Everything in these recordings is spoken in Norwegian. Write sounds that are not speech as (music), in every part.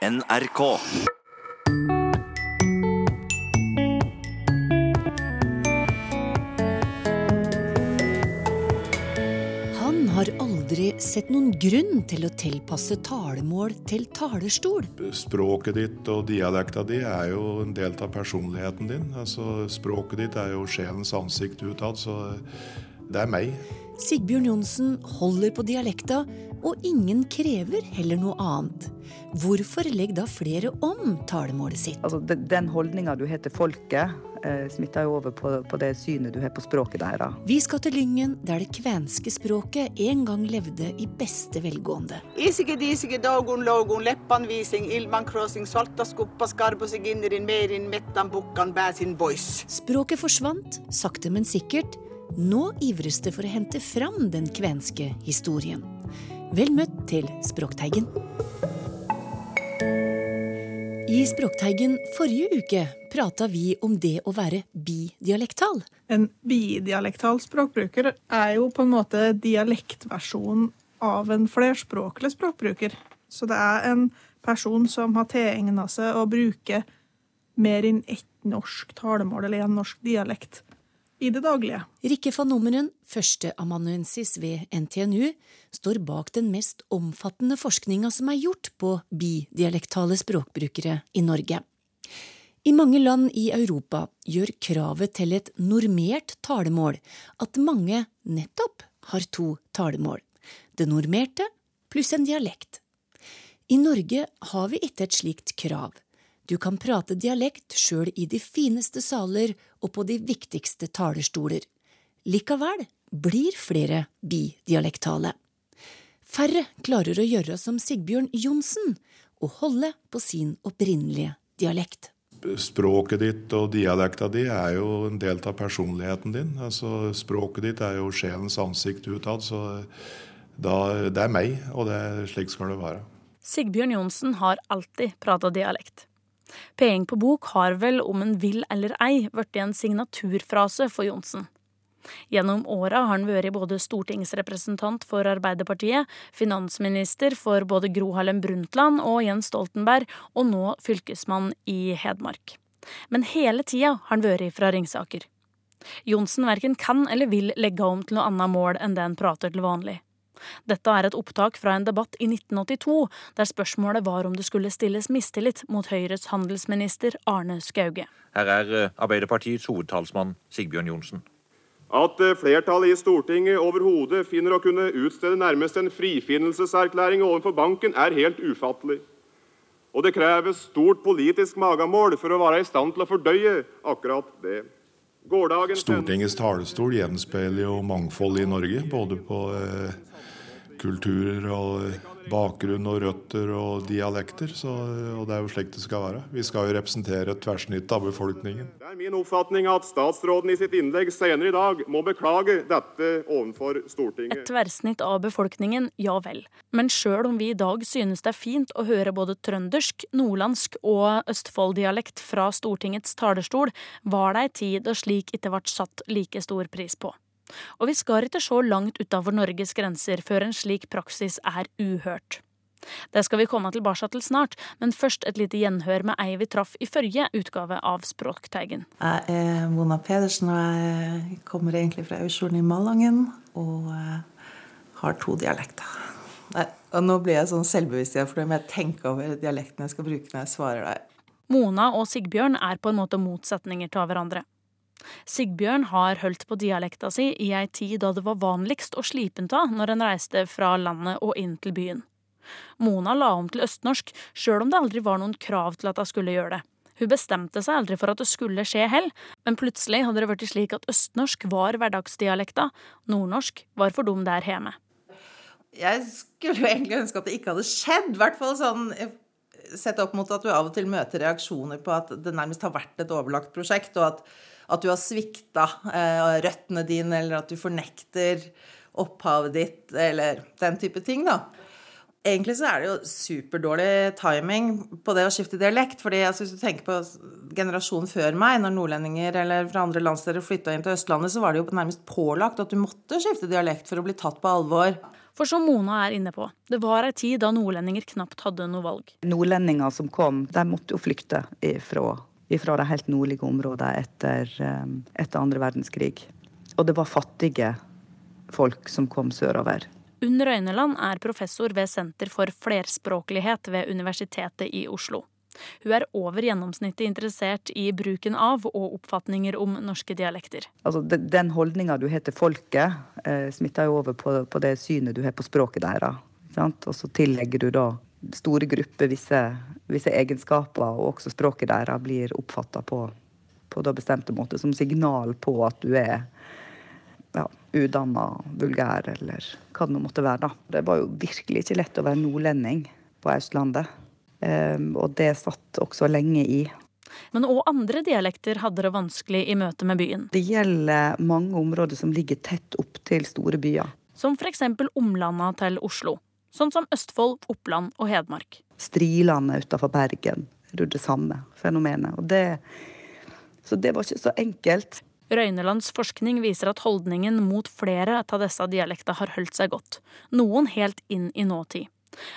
NRK. Han har aldri sett noen grunn til å tilpasse talemål til talerstol. Språket ditt og dialekta di er jo en del av personligheten din. Altså, språket ditt er jo sjelens ansikt utad, så det er meg. Sigbjørn Johnsen holder på dialekta, og ingen krever heller noe annet. Hvorfor legger da flere om talemålet sitt? Altså, den holdninga du har til folket, eh, smitter jo over på, på det synet du har på språket der. Vi skal til Lyngen, der det kvenske språket en gang levde i beste velgående. Isige, disige, dogun logun leppanvising ilman crossing solta skuppa skarbosi ginnerin merin mettan bukkan bæsin boys. Språket forsvant, sakte men sikkert. Nå ivres det for å hente fram den kvenske historien. Vel møtt til Språkteigen. I Språkteigen forrige uke prata vi om det å være bidialektal. En bidialektal språkbruker er jo på en måte dialektversjonen av en flerspråklig språkbruker. Så det er en person som har tilegna seg å bruke mer enn ett norsk talemål eller en norsk dialekt i det daglige. Rikke van Nummeren, førsteamanuensis ved NTNU, står bak den mest omfattende forskninga som er gjort på bidialektale språkbrukere i Norge. I mange land i Europa gjør kravet til et normert talemål at mange nettopp har to talemål, det normerte pluss en dialekt. I Norge har vi ikke et slikt krav. Du kan prate dialekt sjøl i de fineste saler og på de viktigste talerstoler. Likevel blir flere bidialektale. Færre klarer å gjøre som Sigbjørn Johnsen og holde på sin opprinnelige dialekt. Språket ditt og dialekta di er jo en del av personligheten din. Altså, språket ditt er jo sjelens ansikt utad, så da, det er meg, og det, slik skal det være. Sigbjørn Johnsen har alltid prata dialekt. Peing på bok har vel, om en vil eller ei, blitt en signaturfrase for Johnsen. Gjennom åra har han vært både stortingsrepresentant for Arbeiderpartiet, finansminister for både Gro Harlem Brundtland og Jens Stoltenberg, og nå fylkesmann i Hedmark. Men hele tida har han vært fra Ringsaker. Johnsen verken kan eller vil legge om til noe annet mål enn det han prater til vanlig. Dette er et opptak fra en debatt i 1982, der spørsmålet var om det skulle stilles mistillit mot Høyres handelsminister Arne Skauge. Her er eh, Arbeiderpartiets hovedtalsmann Sigbjørn Johnsen. At eh, flertallet i Stortinget overhodet finner å kunne utstede nærmest en frifinnelseserklæring overfor banken, er helt ufattelig. Og det kreves stort politisk magamål for å være i stand til å fordøye akkurat det. Gårsdagens Stortingets talerstol gjenspeiler jo mangfold i Norge, både på eh, kulturer og bakgrunn og røtter og dialekter. Så, og det er jo slik det skal være. Vi skal jo representere et tverrsnitt av befolkningen. Det er min oppfatning at statsråden i sitt innlegg senere i dag må beklage dette overfor Stortinget. Et tverrsnitt av befolkningen, ja vel. Men sjøl om vi i dag synes det er fint å høre både trøndersk, nordlandsk og Østfold-dialekt fra Stortingets talerstol, var det ei tid da slik ikke ble satt like stor pris på. Og vi skal ikke se langt utover Norges grenser før en slik praksis er uhørt. Det skal vi komme tilbake til snart, men først et lite gjenhør med ei vi traff i forrige utgave av Språkteigen. Jeg er Mona Pedersen, og jeg kommer egentlig fra Aursjolen i Malangen. Og har to dialekter. Nei, Og nå blir jeg sånn selvbevisst igjen, for jeg tenker over dialekten jeg skal bruke når jeg svarer deg. Mona og Sigbjørn er på en måte motsetninger til hverandre. Sigbjørn har holdt på dialekta si i ei tid da det var vanligst å slipe av når en reiste fra landet og inn til byen. Mona la om til østnorsk, sjøl om det aldri var noen krav til at hun skulle gjøre det. Hun bestemte seg aldri for at det skulle skje hell, men plutselig hadde det blitt slik at østnorsk var hverdagsdialekta, nordnorsk var for dem der hjemme. Jeg skulle jo egentlig ønske at det ikke hadde skjedd. I hvert fall sånn Sett opp mot at du av og til møter reaksjoner på at det nærmest har vært et overlagt prosjekt, og at, at du har svikta eh, røttene dine, eller at du fornekter opphavet ditt, eller den type ting, da. Egentlig så er det jo superdårlig timing på det å skifte dialekt. fordi altså, hvis du tenker på generasjonen før meg, når nordlendinger eller fra andre landsdeler flytta inn til Østlandet, så var det jo nærmest pålagt at du måtte skifte dialekt for å bli tatt på alvor. For som Mona er inne på, det var ei tid da nordlendinger knapt hadde noe valg. Nordlendinger som kom, de måtte jo flykte ifra, ifra de helt nordlige områdene etter, eh, etter andre verdenskrig. Og det var fattige folk som kom sørover. Unn Røyneland er professor ved Senter for flerspråklighet ved Universitetet i Oslo. Hun er over gjennomsnittet interessert i bruken av og oppfatninger om norske dialekter. Altså, Den holdninga du har til folket, eh, smitter jo over på, det synet du har på språket deres. Og så tillegger du da store grupper visse, visse egenskaper, og også språket deres blir oppfatta på, på bestemte måter som signal på at du er ja, udanna, vulgær, eller hva det nå måtte være. da. Det var jo virkelig ikke lett å være nordlending på Østlandet. Um, og det satt også lenge i. Men òg andre dialekter hadde det vanskelig i møte med byen. Det gjelder mange områder som ligger tett opp til store byer. Som f.eks. omlanda til Oslo. Sånn som Østfold, Oppland og Hedmark. Strilandet utafor Bergen. Er det samme fenomenet. Det, så det var ikke så enkelt. Røynelands forskning viser at holdningen mot flere av disse dialektene har holdt seg godt. Noen helt inn i nåtid.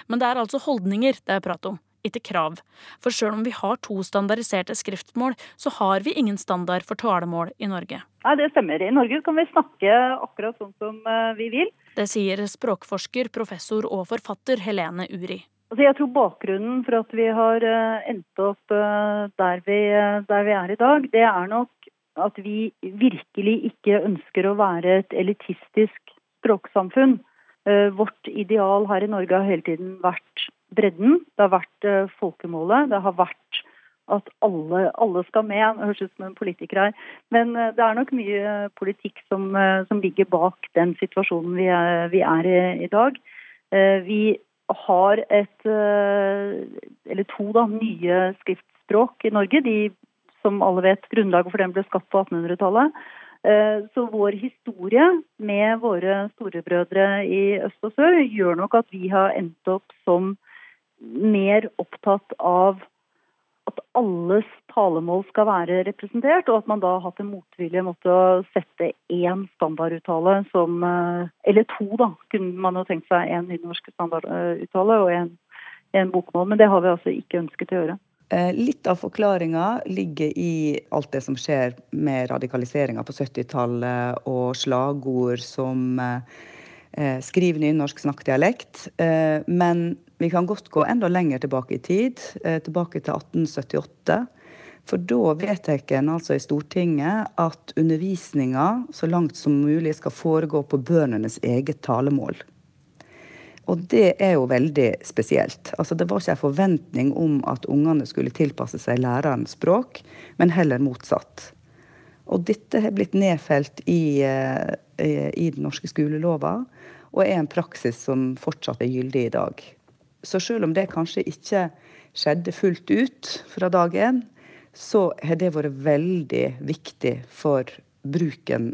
Men det er altså holdninger det er prat om, ikke krav. For sjøl om vi har to standardiserte skriftmål, så har vi ingen standard for talemål i Norge. Nei, det stemmer. I Norge kan vi snakke akkurat sånn som eh, vi vil. Det sier språkforsker, professor og forfatter Helene Uri. Altså jeg tror bakgrunnen for at vi har eh, endt opp eh, der vi, der vi er i dag, det er nok at vi virkelig ikke ønsker å være et elitistisk språksamfunn. Vårt ideal her i Norge har hele tiden vært bredden. Det har vært eh, folkemålet. Det har vært at alle, alle skal med. Det høres ut som en politiker her. Men eh, det er nok mye politikk som, som ligger bak den situasjonen vi er, vi er i, i dag. Vi har et, eller to da, nye skriftspråk i Norge. De som alle vet, grunnlaget for den ble skapt på 1800-tallet. Eh, så vår historie med våre storebrødre i øst og sør gjør nok at vi har endt opp som mer opptatt av at alles talemål skal være representert, og at man da har hatt en motvilje mot å sette én standarduttale som eh, Eller to, da. Kunne man jo tenkt seg én nynorsk standarduttale og en bokmål. Men det har vi altså ikke ønsket å gjøre. Eh, litt av forklaringa ligger i alt det som skjer med radikaliseringa på 70-tallet, og slagord som eh, skriv nynorsk, snakk dialekt. Eh, men vi kan godt gå enda lenger tilbake i tid, tilbake til 1878. For da vedtar en altså i Stortinget at undervisninga så langt som mulig skal foregå på bøndenes eget talemål. Og det er jo veldig spesielt. Altså, det var ikke en forventning om at ungene skulle tilpasse seg lærerens språk, men heller motsatt. Og dette har blitt nedfelt i, eh, i, den norske skolelova, og er en praksis som fortsatt er gyldig i dag. Så selv om det kanskje ikke skjedde fullt ut fra dag én, så har det vært veldig viktig for bruken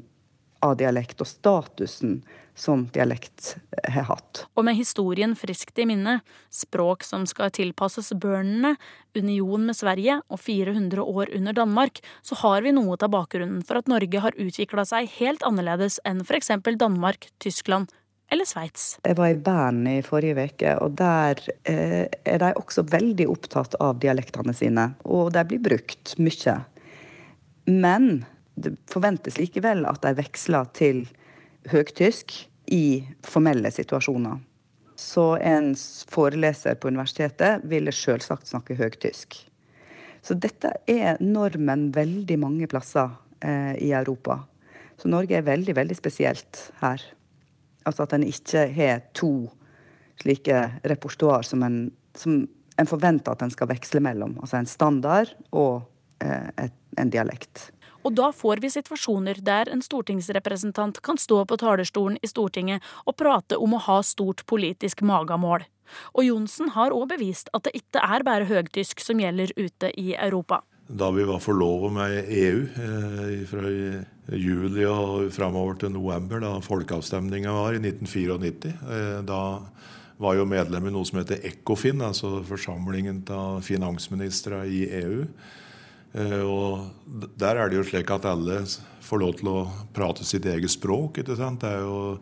av dialekt og statusen som dialekt har hatt. Og med historien friskt i minne, språk som skal tilpasses bøndene, union med Sverige og 400 år under Danmark, så har vi noe av bakgrunnen for at Norge har utvikla seg helt annerledes enn f.eks. Danmark, Tyskland eller Sveits. Jeg var i Bern i forrige uke, og der eh, er de også veldig opptatt av dialektene sine. Og de blir brukt mye. Men det forventes likevel at de veksler til høgtysk i formelle situasjoner. Så en foreleser på universitetet ville selvsagt snakke høgtysk. Så dette er normen veldig mange plasser eh, i Europa. Så Norge er veldig, veldig spesielt her. Altså at en ikke har to slike repertoar som en, som en forventer at en skal veksle mellom. Altså en standard og eh, et, en dialekt. Og da får vi situasjoner der en stortingsrepresentant kan stå på talerstolen i Stortinget og prate om å ha stort politisk magamål. Og Johnsen har òg bevist at det ikke er bare høgtysk som gjelder ute i Europa. Da vi var forlova med EU eh, fra juli og framover til november, da folkeavstemninga var i 1994, eh, da var jo medlem i noe som heter ECOFIN, altså forsamlingen av finansministre i EU. Eh, og der er det jo slik at alle får lov til å prate sitt eget språk. ikke sant? Det er jo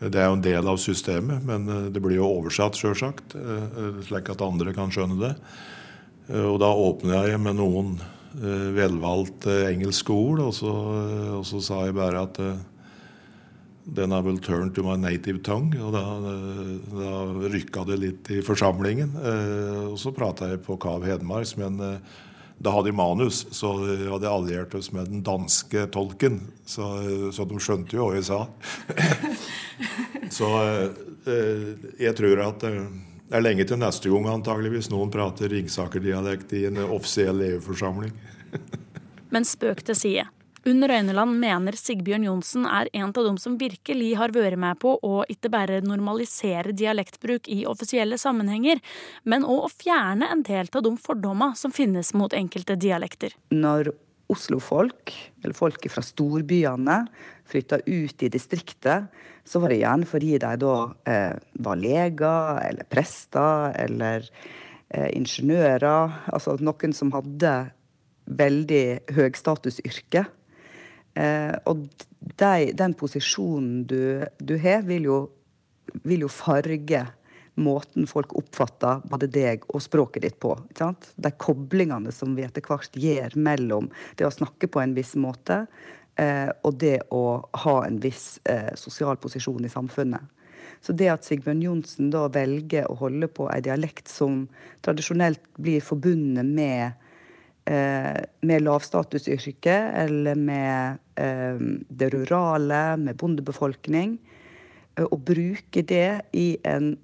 Det er jo en del av systemet, men det blir jo oversatt, sjølsagt, slik at andre kan skjønne det. Og da åpna jeg med noen velvalgte engelske ord, og så, og så sa jeg bare at den er vel turn to my native tongue. Og da, da rykka det litt i forsamlingen. Og så prata jeg på Kav Hedmarks, men da hadde jeg manus, så vi hadde alliert oss med den danske tolken. Så, så de skjønte jo hva jeg sa. (laughs) så eh, jeg tror at eh, det er lenge til neste gang antageligvis noen prater Ringsaker-dialekt i en offisiell EU-forsamling. (laughs) Men spøk til side. Unn Røyneland mener Sigbjørn Johnsen er en av dem som virkelig har vært med på å ikke bare normalisere dialektbruk i offisielle sammenhenger, men òg å fjerne en del av de fordommene som finnes mot enkelte dialekter. Når Oslo-folk, eller folk fra storbyene, flytta ut i distriktet, så var det gjerne fordi de da eh, var leger eller prester eller eh, ingeniører. Altså noen som hadde veldig høgstatusyrke. Eh, og de, den posisjonen du, du har, vil jo, vil jo, farge måten folk oppfatter både deg og språket ditt på. De koblingene som vi etter hvert gjør mellom det å snakke på en viss måte eh, og det å ha en viss eh, sosial posisjon i samfunnet. Så det at Sigbjørn Johnsen da velger å holde på en dialekt som tradisjonelt blir forbundet med Eh, med lavstatusyrke eller med eh, det rurale, med bondebefolkning. Eh, å bruke det i en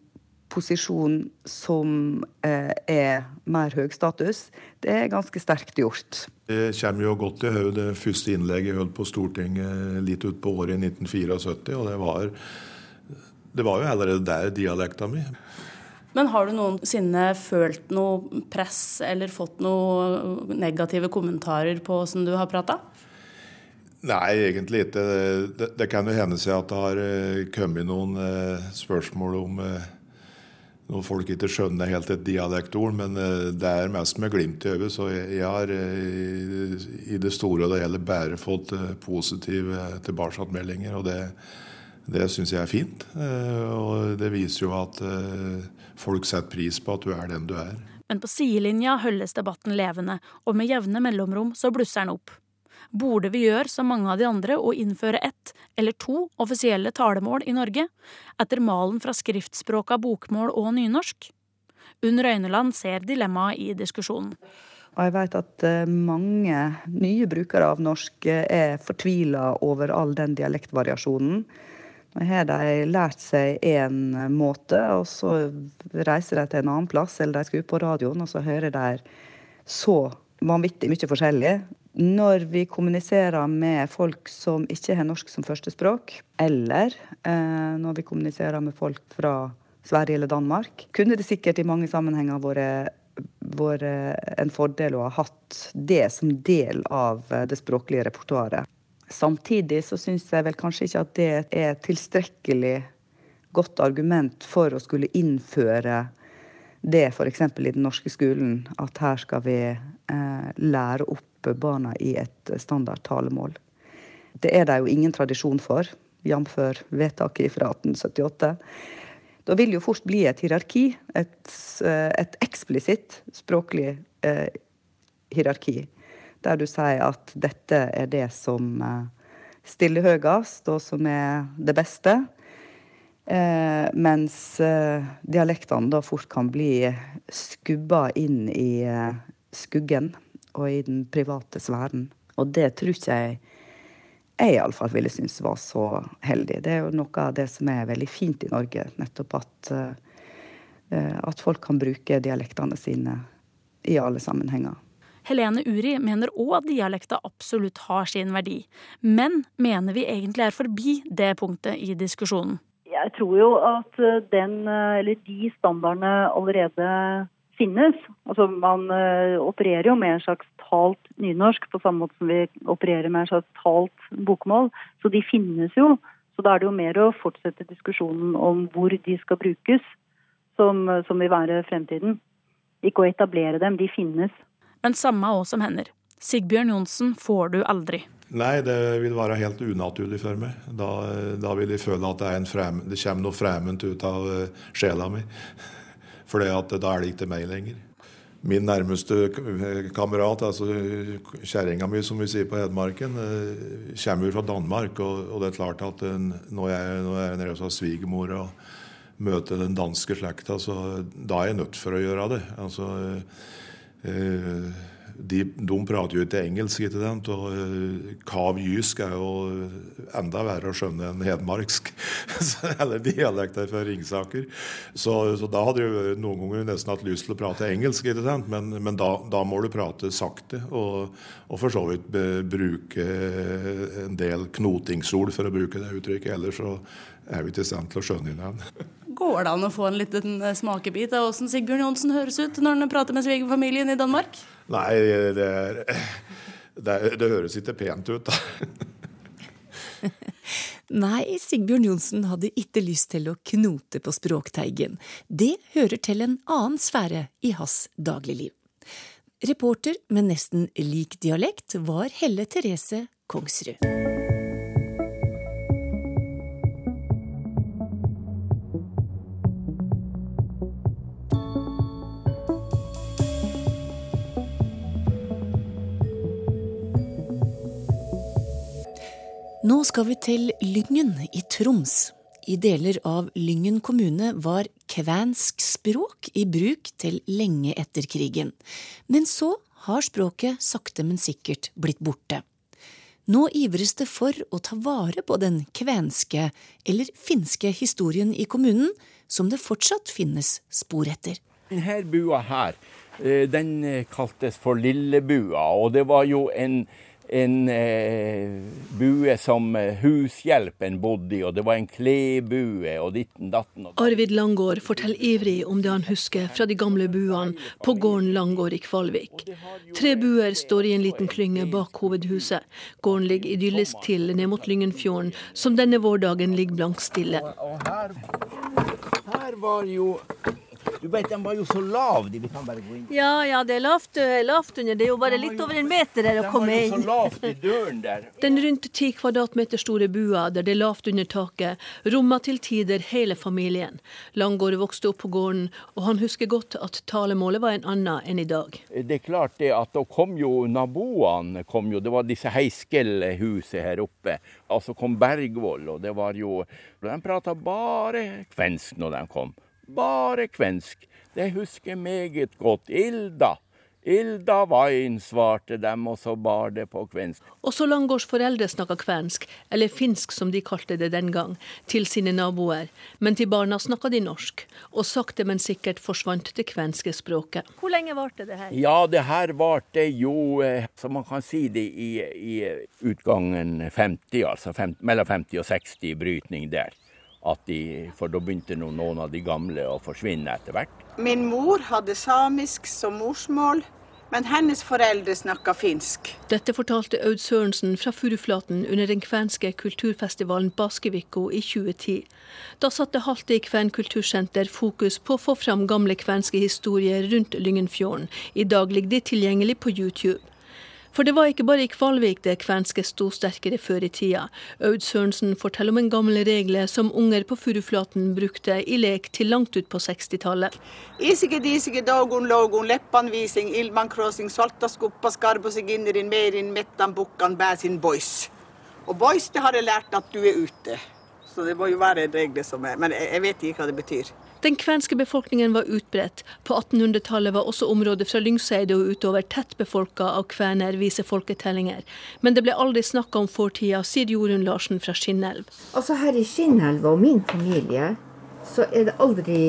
posisjon som er mer høy status, det er ganske sterkt gjort. Det kommer jo godt til hode det første innlegget jeg holdt på Stortinget litt utpå året i 1974. Og det var, det var jo allerede der dialekta mi. Men har du noensinne følt noe press eller fått noen negative kommentarer på åssen du har prata? Nei, egentlig ikke. Det, det, kan jo hende seg at det har eh, kommet noen eh, spørsmål om eh, når folk ikke skjønner helt et dialektord, men det er mest med glimt i øyet. Så jeg, har i det store og det hele bare fått positive tilbakemeldinger. Og det, det syns jeg er fint. Og det viser jo at folk setter pris på at du er den du er. Men på sidelinja holdes debatten levende, og med jevne mellomrom så blusser den opp. Burde vi gjøre som mange av de andre og innføre ett eller to offisielle talemål i Norge, etter malen fra skriftspråka bokmål og nynorsk? Unn Røyneland ser dilemmaet i diskusjonen. Og jeg vet at eh, mange nye brukere av norsk eh, er fortvila over all den dialektvariasjonen. Nå har de lært seg én måte, og så reiser de til en annen plass, eller de skal ut på radioen, og så hører de så vanvittig mye forskjellig. Når vi kommuniserer med folk som ikke har norsk som førstespråk, eller eh, når vi kommuniserer med folk fra Sverige eller Danmark, kunne det sikkert i mange sammenhenger vært en fordel å ha hatt det som del av det språklige repertoaret. Samtidig så syns jeg vel kanskje ikke at det er tilstrekkelig godt argument for å skulle innføre det f.eks. i den norske skolen, at her skal vi eh, lære opp barna i et standard talemål. Det er det jo ingen tradisjon for, jf. vedtaket fra 1878. Da vil det jo fort bli et hierarki, et, eh, et eksplisitt språklig eh, hierarki der du sier at dette er det som eh, stiller høyest, og som er det beste. Eh, mens eh, dialektene da fort kan bli skubba inn i eh, skuggen og i den private sfæren. Og det tror ikke jeg jeg iallfall ville synes var så heldig. Det er jo noe av det som er veldig fint i Norge. Nettopp at, eh, at folk kan bruke dialektene sine i alle sammenhenger. Helene Uri mener òg at dialekta absolutt har sin verdi, men mener vi egentlig er forbi det punktet i diskusjonen. Jeg tror jo at eh, den, eh, eller de standardene allerede finnes. Altså Man eh, opererer jo med en slags talt nynorsk på samme måte som vi opererer med en slags talt bokmål. Så de finnes jo. Så da er det jo mer å fortsette diskusjonen om hvor de skal brukes, som, som vil være fremtiden. Ikke å etablere dem, de finnes. Men samme òg som hender. Sigbjørn Johnsen får du aldri. Nei, det vil være helt unaturlig for meg. Da, da vil jeg føle at det, frem, det kommer noe fremmed ut av eh, sjela mi. For da er det ikke meg lenger. Min nærmeste kamerat, altså kjerringa mi, som vi sier på Hedmarken, eh, kommer jo fra Danmark. Og, det er klart at når jeg, når jeg er nede hos svigermor og møter den danske slekta, så da er jeg nødt for å gjøre det. Altså, eh, de, de, prater jo ikke engelsk, ikke sant? og kavjysk kav jysk er jo enda verre å skjønne enn hedmarksk. (laughs) Eller dialekter fra Ringsaker. Så, så, da hadde jeg noen ganger nesten hatt lyst til å prate engelsk, ikke sant? men, men da, da, må du prate sakte, og, og for så vidt bruke en del knotingsord, for å bruke det uttrykket. Ellers så er vi ikke i stand til å skjønne hverandre. (laughs) Går det an å få en liten smakebit av åssen Sigbjørn Johnsen høres ut når han prater med svigerfamilien i Danmark? Nei, det, er, det, det høres ikke pent ut, da. (laughs) Nei, Sigbjørn Johnsen hadde ikke lyst til å knote på språkteigen. Det hører til en annen sfære i hans dagligliv. Reporter med nesten lik dialekt var Helle Therese Kongsrud. Nå skal vi til Lyngen i Troms. I deler av Lyngen kommune var kvensk språk i bruk til lenge etter krigen. Men så har språket sakte, men sikkert blitt borte. Nå ivres det for å ta vare på den kvenske eller finske historien i kommunen, som det fortsatt finnes spor etter. Denne bua her, eh, den kaltes for Lillebua, og det var jo en en eh, bue som eh, hushjelpen bodde i, og det var en klebue og ditten datten. Arvid Langård forteller ivrig om det han husker fra de gamle buene på gården Langård i Kvalvik. Tre buer står i en liten klynge bak hovedhuset. Gården ligger idyllisk til ned mot Lyngenfjorden, som denne vårdagen ligger blankstille. Og her, her var jo du vet, Den var jo så lav. De, vi kan bare gå inn. Ja, ja, det er lavt, eh, lavt under. Det er jo bare litt over en meter der å komme inn. Den var jo så lavt i døren der. Den rundt ti kvadratmeter store bua der det er lavt under taket, rommer til tider hele familien. Langgård vokste opp på gården, og han husker godt at talemålet var en annen enn i dag. Det er klart det at da kom jo naboene, kom jo, det var disse Heiskel-huset her oppe. Altså kom Bergvoll, og det var jo De prata bare kvensk når de kom. Bare kvensk. Det husker meget godt. Ilda. Ilda Wain, svarte dem, og så bar det på kvensk. Også Langårds foreldre snakka kvensk, eller finsk som de kalte det den gang, til sine naboer. Men til barna snakka de norsk, og sakte, men sikkert forsvant det kvenske språket. Hvor lenge varte det her? Ja, det her varte jo, som man kan si det, i, i utgangen 50, altså 50, mellom 50 og 60 brytning der de, for da begynte noen av de gamle å forsvinne etter hvert. Min mor hadde samisk som morsmål, men hennes foreldre snakka finsk. Dette fortalte Aud Sørensen fra Furuflaten under den kvenske kulturfestivalen Baskevikko i 2010. Da satte Halte Kven kultursenter fokus på å få fram gamle kvenske historier rundt Lyngenfjorden. I dag ligger de tilgjengelig på YouTube. For det var ikke bare i Kvalvik det kvenske sto sterkere før i tida. Aud Sørensen forteller om en gammel regle som unger på Furuflaten brukte i lek til langt ut på 60-tallet. Isige disige dogun logun leppanvising ilman crossing soltaskuppa skarbosigинnerin merin mettan bukkan bæsin boys. Og boys, det har jeg lært at du er ute. Så det må jo være en regel som er Men jeg vet ikke hva det betyr. Den kvenske befolkningen var utbredt. På 1800-tallet var også området fra Lyngseidet og utover tett befolka av kvener, viser folketellinger. Men det ble aldri snakka om fortida, sier Jorunn Larsen fra Skinnelv. Altså Her i Skinnelva og min familie så er det aldri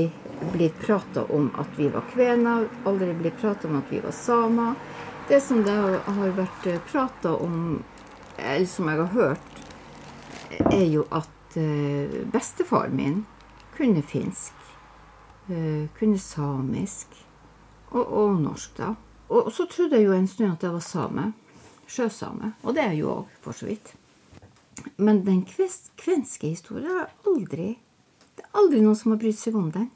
blitt prata om at vi var kvener, aldri blitt prata om at vi var samer. Det som det har vært prata om, eller som jeg har hørt, er jo at bestefaren bestefar min kunne finsk. Eh, kunne samisk og, og, norsk, da. Og så trodde jeg jo en stund at jeg var same. Sjøsame. Og det er jeg jo òg, for så vidt. Men den kvenske historien har aldri Det er aldri noen som har brydd seg om den.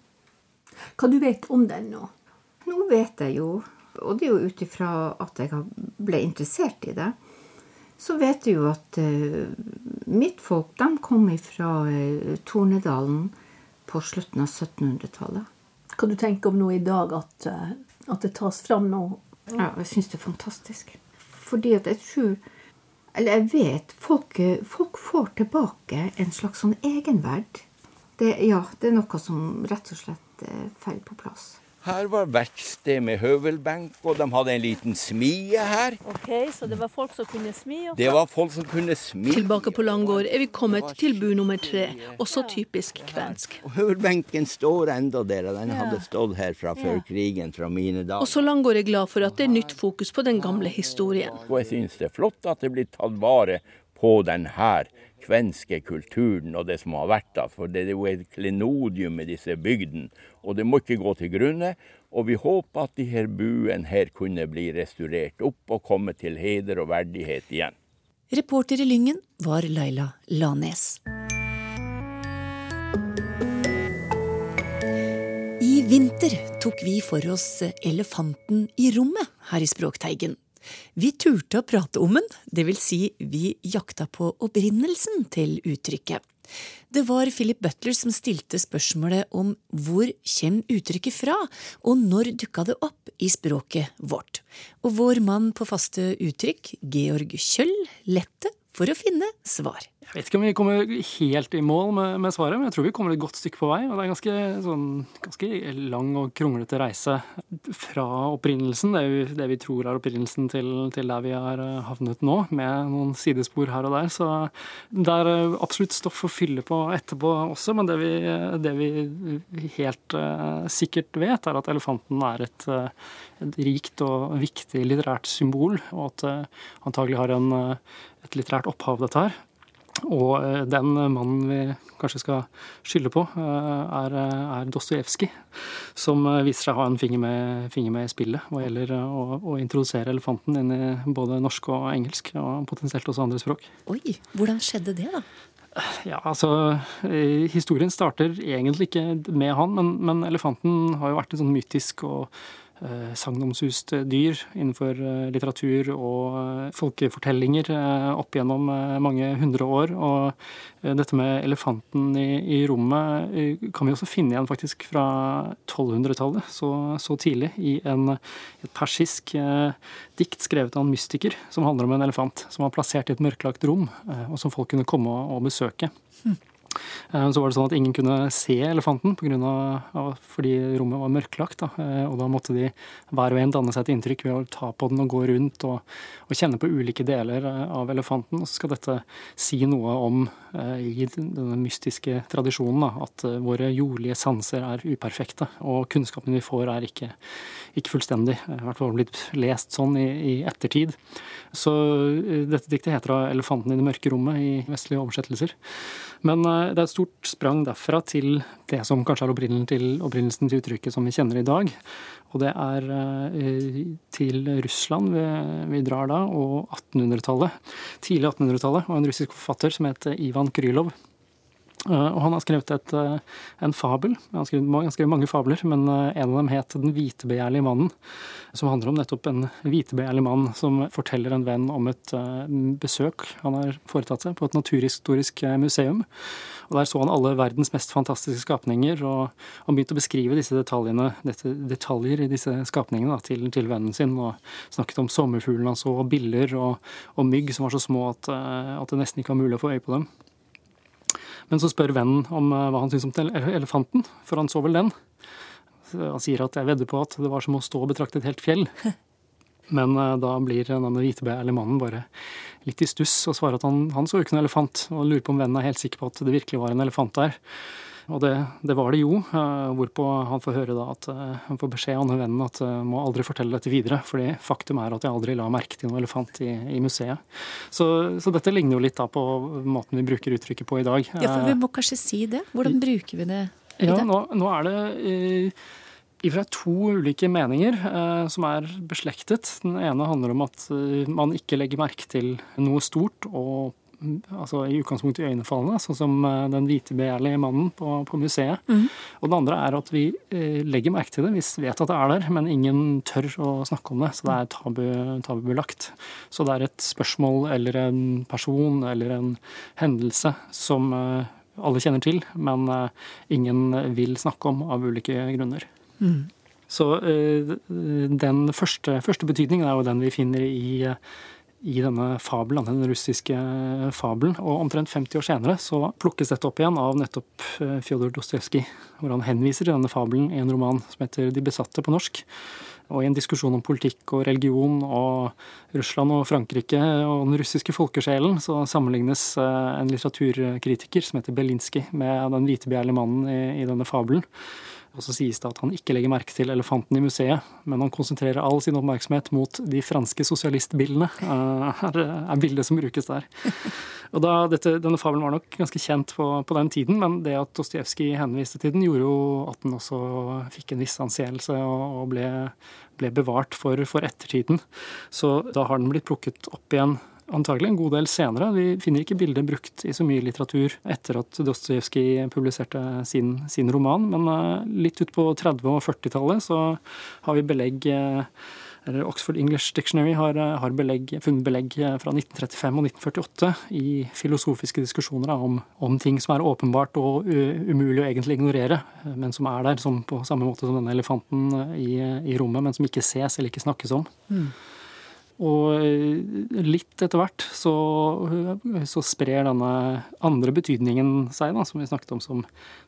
Hva du vet om den nå? Nå vet jeg jo, og det er jo ut ifra at jeg ble interessert i det, så vet jeg jo at uh, mitt folk de kom fra uh, Tornedalen på slutten av 1700-tallet. Hva du tenker om nå i dag, at, uh, at det tas fram nå? Ja, jeg syns det er fantastisk. Fordi at jeg tror Eller jeg vet folk, folk får tilbake en slags sånn egenverd. Det, ja, det er noe som rett og slett faller på plass. Her var verksted med høvelbenk, og de hadde en liten smie her. Ok, Så det var folk som kunne smi? Også. Det var folk som kunne smi. Tilbake på Langård er vi kommet til bu nummer tre, også typisk kvensk. Og høvelbenken står enda der, og den hadde stått her fra før krigen, fra mine dager. Også Langård er glad for at det er nytt fokus på den gamle historien. Og jeg syns det er flott at det blir tatt vare på den her kvenske kulturen og det som har vært da. For det er jo et klenodium i disse bygdene, og det må ikke gå til grunne. Og vi håper at de her buene her kunne bli restaurert opp og komme til heder og verdighet igjen. Reporter i Lyngen var Laila Lanes. I vinter tok vi for oss elefanten i rommet her i Språkteigen. Vi turte å prate om den, vil si vi jakta på opprinnelsen til uttrykket. Det var Philip Butler som stilte spørsmålet om hvor kommer uttrykket fra, og når dukka det opp i språket vårt. Og vår mann på faste uttrykk, Georg Kjøll, lette for å finne svar. Jeg vet ikke om vi kommer helt i mål med, med, svaret, men jeg tror vi kommer et godt stykke på vei. Og det er ganske, sånn, ganske lang og kronglete reise fra opprinnelsen, det vi, det vi tror er opprinnelsen til, til, der vi har eh, havnet nå, med noen sidespor her og der. Så det er eh, absolutt stoff å fylle på etterpå også, men det vi, det vi helt uh, sikkert vet, er at elefanten er et, et rikt og viktig litterært symbol, og at det uh, antagelig har en, et litterært opphav, dette her. Og eh, den mannen vi kanskje skal skylde på, eh, er, er Dostojevskij, som eh, viser seg å ha en finger med, finger med i spillet hva gjelder å, å, introdusere elefanten inn i både norsk og engelsk, og potensielt også andre språk. Oi, hvordan skjedde det, da? Ja, altså Historien starter egentlig ikke med han, men, men elefanten har jo vært en sånn mytisk og Eh, sagnomsust dyr innenfor eh, litteratur og eh, folkefortellinger opp gjennom mange hundre år. Og dette med elefanten i, i rommet kan vi også finne igjen faktisk fra 1200-tallet, så, så, tidlig, i en, et persisk dikt skrevet av en mystiker som handler om en elefant som var plassert i et mørklagt rom, og som folk kunne komme og, og besøke. Hm. Eh, så var det sånn at ingen kunne se elefanten på grunn av, fordi rommet var mørklagt. Da. Eh, og da måtte de hver og en danne seg et inntrykk ved å ta på den og gå rundt og, og kjenne på ulike deler eh, av elefanten. Og så skal dette si noe om, i denne mystiske tradisjonen, da, at våre jordlige sanser er uperfekte. Og kunnskapen vi får er ikke, ikke fullstendig. I hvert fall blitt lest sånn i, i ettertid. Så dette diktet heter 'Elefanten i det mørke rommet' i vestlige oversettelser. Men eh, det er et stort sprang derfra til det som kanskje er opprinnelsen til, uttrykket som vi kjenner i dag. Og det er eh, til Russland vi drar da, og 1800-tallet. Tidlig 1800-tallet, og en russisk forfatter som het Ivan Krylov. Eh, og han har skrevet et, en fabel. Han har skrevet, han har mange fabler, men en av dem het 'Den hvitebegjærlige mannen'. Som handler om nettopp en hvitebegjærlig mann som forteller en venn om et besøk han har foretatt seg på et naturhistorisk museum. Og Der så han alle verdens mest fantastiske skapninger, og han begynte å beskrive disse detaljene, detaljer i disse skapningene da, til, til, vennen sin. og Snakket om sommerfuglene han så, og biller og, og, mygg som var så små at, at det nesten ikke var mulig å få øye på dem. Men så spør vennen om hva han syns om elefanten, for han så vel den. Han sier at jeg vedder på at det var som å stå og betrakte et helt fjell. (laughs) Men uh, da blir denne hvitebegjærlige mannen bare litt i stuss og svarer at han, han så jo ikke noen elefant, og lurer på om vennen er helt sikker på at det virkelig var en elefant der. Og det, det var det jo, uh, hvorpå han får høre da at uh, han får beskjed av denne vennen at uh, må aldri fortelle dette videre, fordi faktum er at jeg aldri la merke til noen elefant i, i museet. Så, så, dette ligner jo litt da på måten vi bruker uttrykket på i dag. Ja, for vi må kanskje si det. Hvordan bruker vi det? Ja, nå, nå er det ifra to ulike meninger eh, som er beslektet. Den ene handler om at eh, man ikke legger merke til noe stort og altså i utgangspunktet iøynefallende, sånn som den den hvitebegjærlige mannen på, på museet. Mm. Og det andre er at vi eh, legger merke til det, vi vet at det er der, men ingen tør å snakke om det. Så det er tabu, tabubelagt. Så det er et spørsmål eller en person eller en hendelse som eh, alle kjenner til, men eh, ingen vil snakke om av ulike grunner. Mm. Så eh, den første, første, betydningen er jo den vi finner i i denne fabelen, den russiske fabelen. Og omtrent 50 år senere så plukkes dette opp igjen av nettopp eh, Fjodor Dostojevskij, hvor han henviser til denne fabelen i en roman som heter De besatte på norsk. Og i en diskusjon om politikk og religion og Russland og Frankrike og den russiske folkesjelen, så sammenlignes eh, en litteraturkritiker som heter Belinsky med den hvitebegjærlige mannen i, denne fabelen. Og så sies det at han ikke legger merke til elefanten i museet, men han konsentrerer all sin oppmerksomhet mot de franske sosialistbildene. Uh, er, er bildet som brukes der. Og da, dette, Denne fabelen var nok ganske kjent på, på den tiden, men det at Dostojevskij henviste til den, gjorde jo at den også fikk en viss anseelse og, og ble, ble, bevart for, for ettertiden. Så da har den blitt plukket opp igjen antagelig en god del senere. Vi finner ikke bildet brukt i så mye litteratur etter at Dostojevskij publiserte sin, sin, roman, men uh, litt utpå 30- og 40-tallet så har vi belegg uh, eller Oxford English Dictionary har, eh, har belegg, funnet belegg fra 1935 og 1948 i filosofiske diskusjoner om, om ting som er åpenbart og umulig å egentlig ignorere, men som er der, som på samme måte som denne elefanten i, i rommet, men som ikke ses eller ikke snakkes om. Mm. Og eh, litt etter hvert så, så, sprer denne andre betydningen seg, da, som vi snakket om som,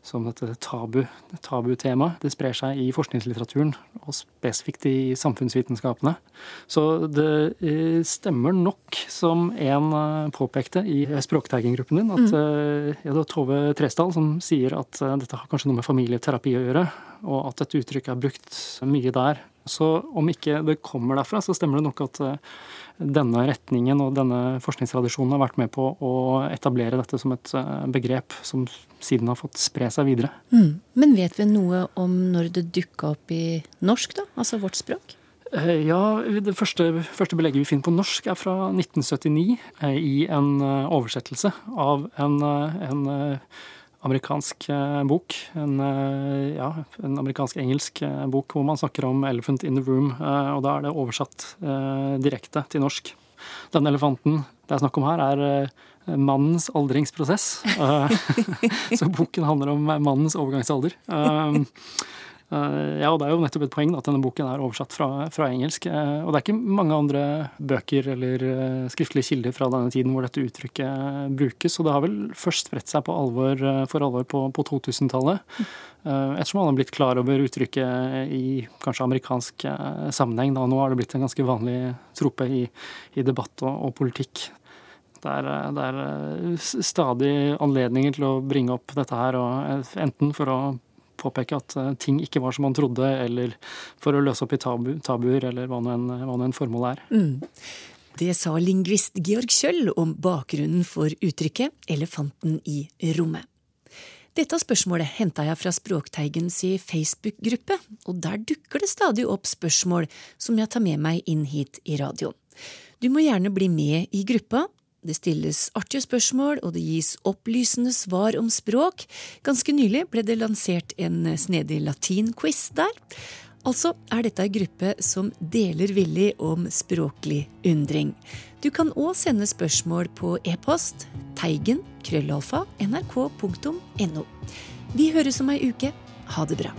som dette tabu, tabutemaet. Det sprer seg i forskningslitteraturen, og spesifikt i samfunnsvitenskapene. Så det eh, stemmer nok, som en eh, påpekte i språktagginggruppen din, at mm. ja, det var Tove Tresdal som sier at dette har kanskje noe med familieterapi å gjøre, og at dette uttrykket er brukt mye der så om ikke det kommer derfra, så stemmer det nok at eh, denne retningen og denne forskningstradisjonen har vært med på å etablere dette som et eh, begrep som siden har fått spre seg videre. Mm. Men vet vi noe om når det dukka opp i norsk, da? Altså vårt språk? Eh, ja, Det første, første, belegget vi finner på norsk, er fra 1979 i en oversettelse av en, en amerikansk eh, bok. En, eh, ja, en amerikansk-engelsk eh, bok hvor man snakker om 'elephant in the room'. Og da er det oversatt direkte til norsk. Denne elefanten det er snakk om her, er mannens aldringsprosess. (laughs) Så boken handler om mannens overgangsalder. Eh, ja, og det er jo nettopp et poeng at denne boken er oversatt fra, fra, engelsk. Eh, og det er ikke mange andre bøker eller eh, skriftlige kilder fra denne tiden hvor dette uttrykket brukes. Og det har vel først spredt seg alvor, for alvor på, på 2000-tallet. Ettersom man har blitt klar over uttrykket i kanskje amerikansk sammenheng. Da. Nå har det blitt en ganske vanlig trope i, i debatt og, og politikk. Det er, det er, stadig anledninger til å bringe opp dette her, enten for å påpeke at eh, ting ikke var som man trodde, eller for å løse opp i tabu, tabuer, eller hva nå enn, en formål er. Mm. Det sa lingvist Georg Kjøll om bakgrunnen for uttrykket 'elefanten i rommet'. Dette spørsmålet henta jeg fra Språkteigens Facebook-gruppe, og der dukker det stadig opp spørsmål som jeg tar med meg inn hit i radioen. Du må gjerne bli med i gruppa det stilles artige spørsmål, og det gis opplysende svar om språk. Ganske nylig ble det lansert en snedig latinquiz der. Altså er dette ei gruppe som deler villig om språklig undring. Du kan òg sende spørsmål på e-post teigen krøllalfa nrk.no. Vi høres om ei uke. Ha det bra.